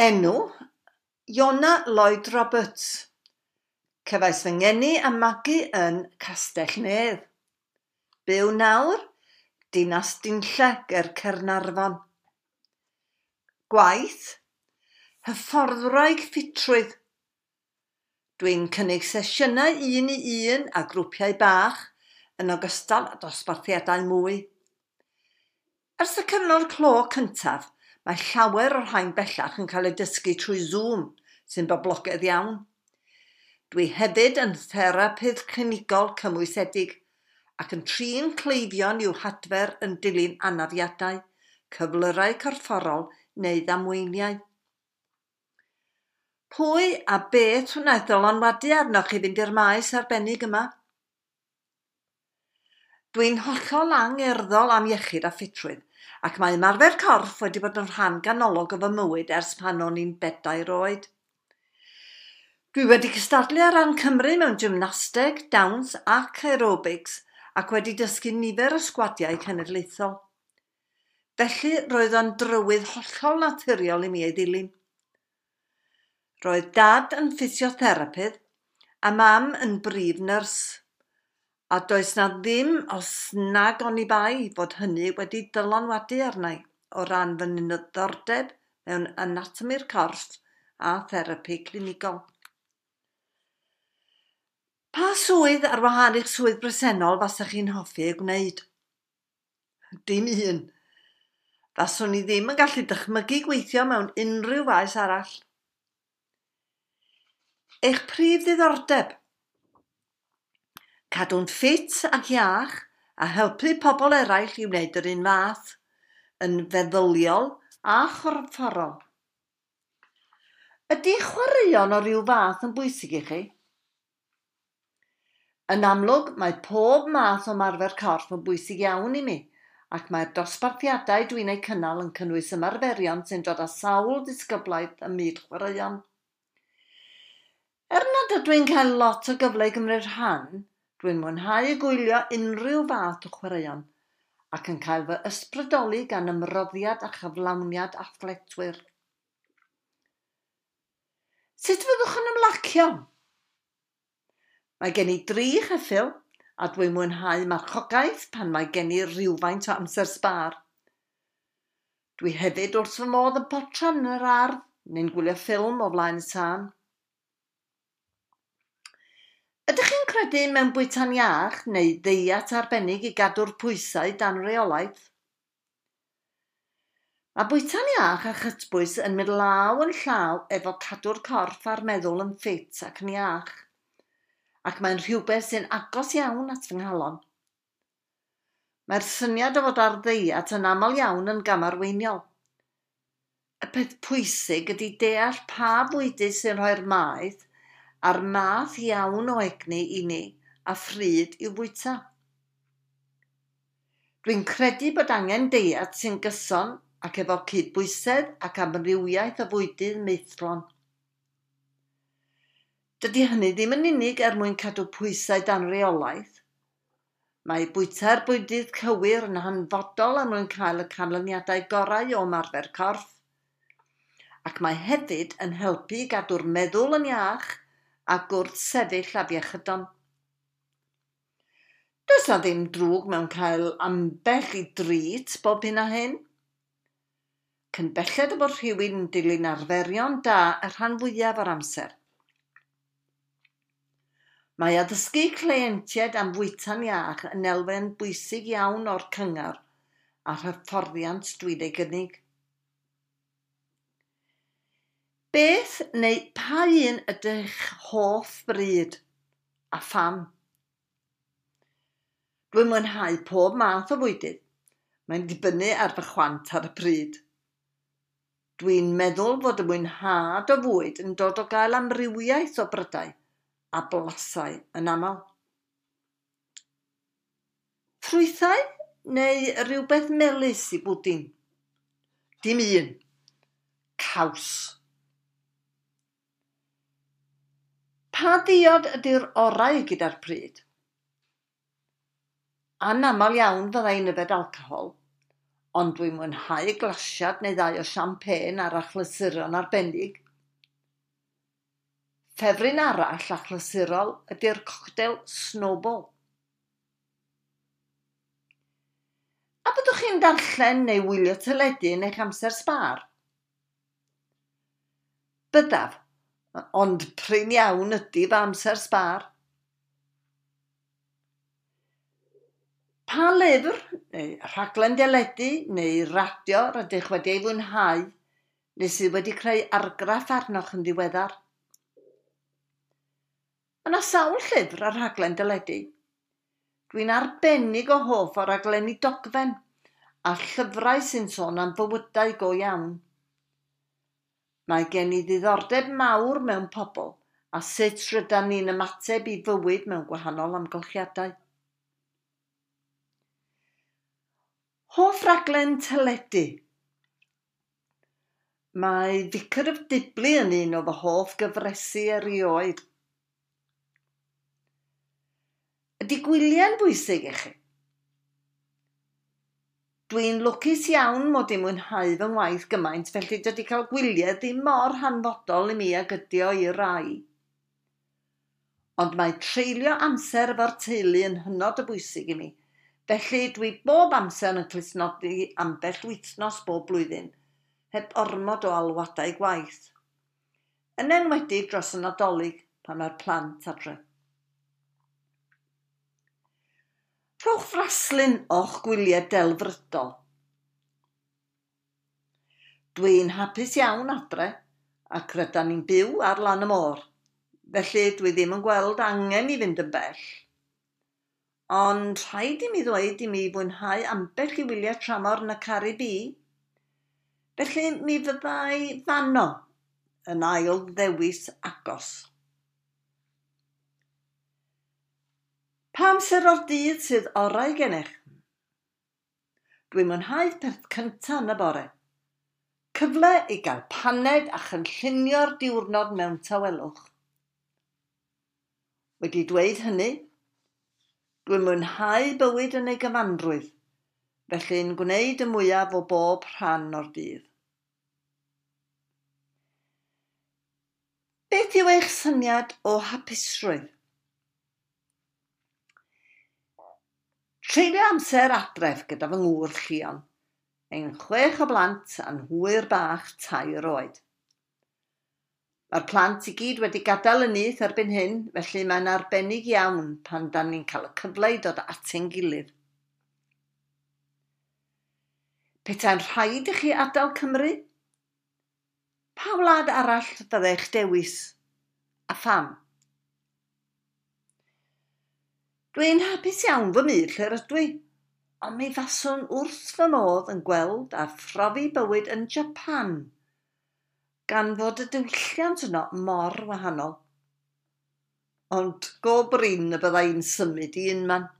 Enw Iona Lloyd Roberts. Cyfais fy ngeni a magu yn Castell Nedd. Byw nawr, dinas dinlle ger Cernarfon. Gwaith, hyfforddwraig ffitrwydd. Dwi'n cynnig sesiynau un i un a grwpiau bach yn ogystal â dosbarthiadau mwy. Ers y cyfnod clo cyntaf, Mae llawer o'r rhain bellach yn cael eu dysgu trwy Zoom, sy'n boblogaidd iawn. Dwi hefyd yn therapydd clinigol cymwysedig ac yn trin cleifion i'w hadfer yn dilyn anafiadau, cyflyrau corfforol neu ddamweiniau. Pwy a beth wnaeth ddylanwadu arnoch chi fynd i'r maes arbennig yma? Dwi'n hollol angerddol am iechyd a ffitrwydd ac mae ymarfer corff wedi bod yn rhan ganolog o fy mywyd ers pan o'n i'n bedair oed. Dwi wedi cystadlu ar ran Cymru mewn gymnasteg, dawns ac aerobics ac wedi dysgu nifer o sgwadiau cenedlaethol. Felly roedd o'n drywydd hollol naturiol i mi ei ddilyn. Roedd dad yn ffisiotherapedd a mam yn brif nyrs a does na ddim os nag oni bai fod hynny wedi dylanwadu arnau o ran fy nynyddoldeb mewn anatomi'r corff a therapi clinigol. Pa swydd ar wahân i'ch swydd bresennol fasach chi'n hoffi ei gwneud? Dim un. Faswn i ddim yn gallu dychmygu gweithio mewn unrhyw faes arall. Eich prif ddiddordeb cadw'n ffit ac iach a helpu pobl eraill i wneud yr un fath, yn feddyliol a chorfforol. Ydy chwaraeon o ryw fath yn bwysig i chi? Yn amlwg, mae pob math o marfer corff yn bwysig iawn i mi, ac mae'r dosbarthiadau dwi'n ei cynnal yn cynnwys ymarferion sy'n dod â sawl disgyblaeth ym myd chwaraeon. Er nad ydw i'n cael lot o gyfle i gymryd rhan, Dwi'n mwynhau y gwylio unrhyw fath o chwaraeon ac yn cael fy ysbrydoli gan ymroddiad a chyflawniad athletwyr. Sut fyddwch yn ymlacio? Mae gen i dri cheffil a dwi'n mwynhau marchogaeth pan mae gen i rhywfaint o amser sbar. Dwi hefyd wrth fy modd yn potran yn yr ardd neu'n gwylio ffilm o flaen y tân. credu mewn bwyta'n iach neu ddeiat arbennig i gadw'r pwysau dan reolaeth. Mae bwyta'n iach a chytbwys yn mynd law yn llaw efo cadw'r corff a'r meddwl yn ffit ac yn iach, ac mae'n rhywbeth sy'n agos iawn at fy nghalon. Mae'r syniad o fod ar ddeiat yn aml iawn yn gamarweiniol. Y peth pwysig ydy deall pa fwydy sy'n rhoi'r maeth a'r math iawn o egni i ni a phryd i'w bwyta. Dwi'n credu bod angen deiad sy'n gyson ac efo cydbwysedd ac amrywiaeth o fwydydd meithlon. Dydy hynny ddim yn unig er mwyn cadw pwysau dan reolaeth. Mae bwyta'r bwydydd cywir yn hanfodol am mwyn cael y canlyniadau gorau o marfer corff, ac mae hefyd yn helpu gadw'r meddwl yn iach – a gwrth sefyll a fiechydon. Does na ddim drwg mewn cael ambell i drit bob hyn a hyn. Cyn belled bod rhywun yn dilyn arferion da y rhan fwyaf o'r amser. Mae addysgu cleientiaid am fwyta'n iach yn elfen bwysig iawn o'r cyngor a hyfforddiant dwi'n ei gynnig. Beth neu pa un ydych hoff bryd a pham? Dwi'n mwynhau pob math o fwydydd. Mae'n dibynnu ar fy chwant ar y pryd. Dwi'n meddwl fod y mwynhad o fwyd yn dod o gael amrywiaeth o brydau a blasau yn aml. Ffrwythau neu rhywbeth melus i bwdin? Dim un. Caws. pa ddiod ydy'r orau gyda'r pryd? Anamal iawn fydda i'n yfed alcohol, ond dwi'n mwynhau glasiad neu ddau o champagne ar achlysuron arbennig. Ffefryn arall achlysurol ydy'r cocktail snowball. A byddwch chi'n darllen neu wylio teledu yn eich amser sbar? Byddaf, ond prin iawn ydy fy amser sbar. Pa lyfr, neu rhaglen deledu, neu radio rydych wedi ei fwynhau, neu sydd wedi creu argraff arnoch yn ddiweddar? Yna sawl llyfr ar rhaglen deledu. Dwi'n arbennig o hoff o raglenni dogfen a llyfrau sy'n sôn am fywydau go iawn – Mae gen i ddiddordeb mawr mewn pobl a sut rydyn ni'n ymateb i fywyd mewn gwahanol amgylchiadau. Hoff raglen teledu. Mae Vicar of Dibli yn un o fy hoff gyfresu erioed. Ydy gwyliau'n bwysig i chi? Dwi'n lwcus iawn mod i mwynhau fy ngwaith gymaint felly dydy cael gwyliau ddim mor hanfodol i mi ag ydi o i rai. Ond mae treulio amser efo'r teulu yn hynod y bwysig i mi, felly dwi bob amser yn clusnodi ambell wythnos bob blwyddyn, heb ormod o alwadau gwaith. Yn enwedig dros y nadolig pan mae'r plant adre. Rhowch fraslun o'ch gwyliau delfrydol. Dwi'n hapus iawn adre ac rydyn ni'n byw ar lan y môr, felly dwi ddim yn gweld angen i fynd yn bell. Ond rhaid i mi ddweud i mi fwynhau ambell i wyliau tramor yn y Caribi. Felly mi fyddai fano yn ail ddewis agos. Pa amser o'r dydd sydd orau gennych? Dwi'n mwynhau peth cyntaf yn y bore. Cyfle i gael paned a chynllunio'r diwrnod mewn tawelwch. Wedi dweud hynny, Dwi'n mwynhau bywyd yn ei gyfanrwydd, felly'n gwneud y mwyaf o bob rhan o'r dydd. Beth yw eich syniad o hapusrwydd? Treulio amser adref gyda fy ngŵr Llion, ein chwech o blant a'n hwyr bach tair oed. Mae'r plant i gyd wedi gadael yn nyth erbyn hyn, felly mae'n arbennig iawn pan dan ni'n cael y cyfle i dod at ein gilydd. Petai'n rhaid i chi adael Cymru? Pa wlad arall fyddai'ch dewis? A pham? Dwi'n hapus iawn fy myd lle rydw i, ond mi faswn wrth fy modd yn gweld a phrofi bywyd yn Japan, gan fod y diwylliant yno mor wahanol. Ond go brin y byddai'n symud i unman.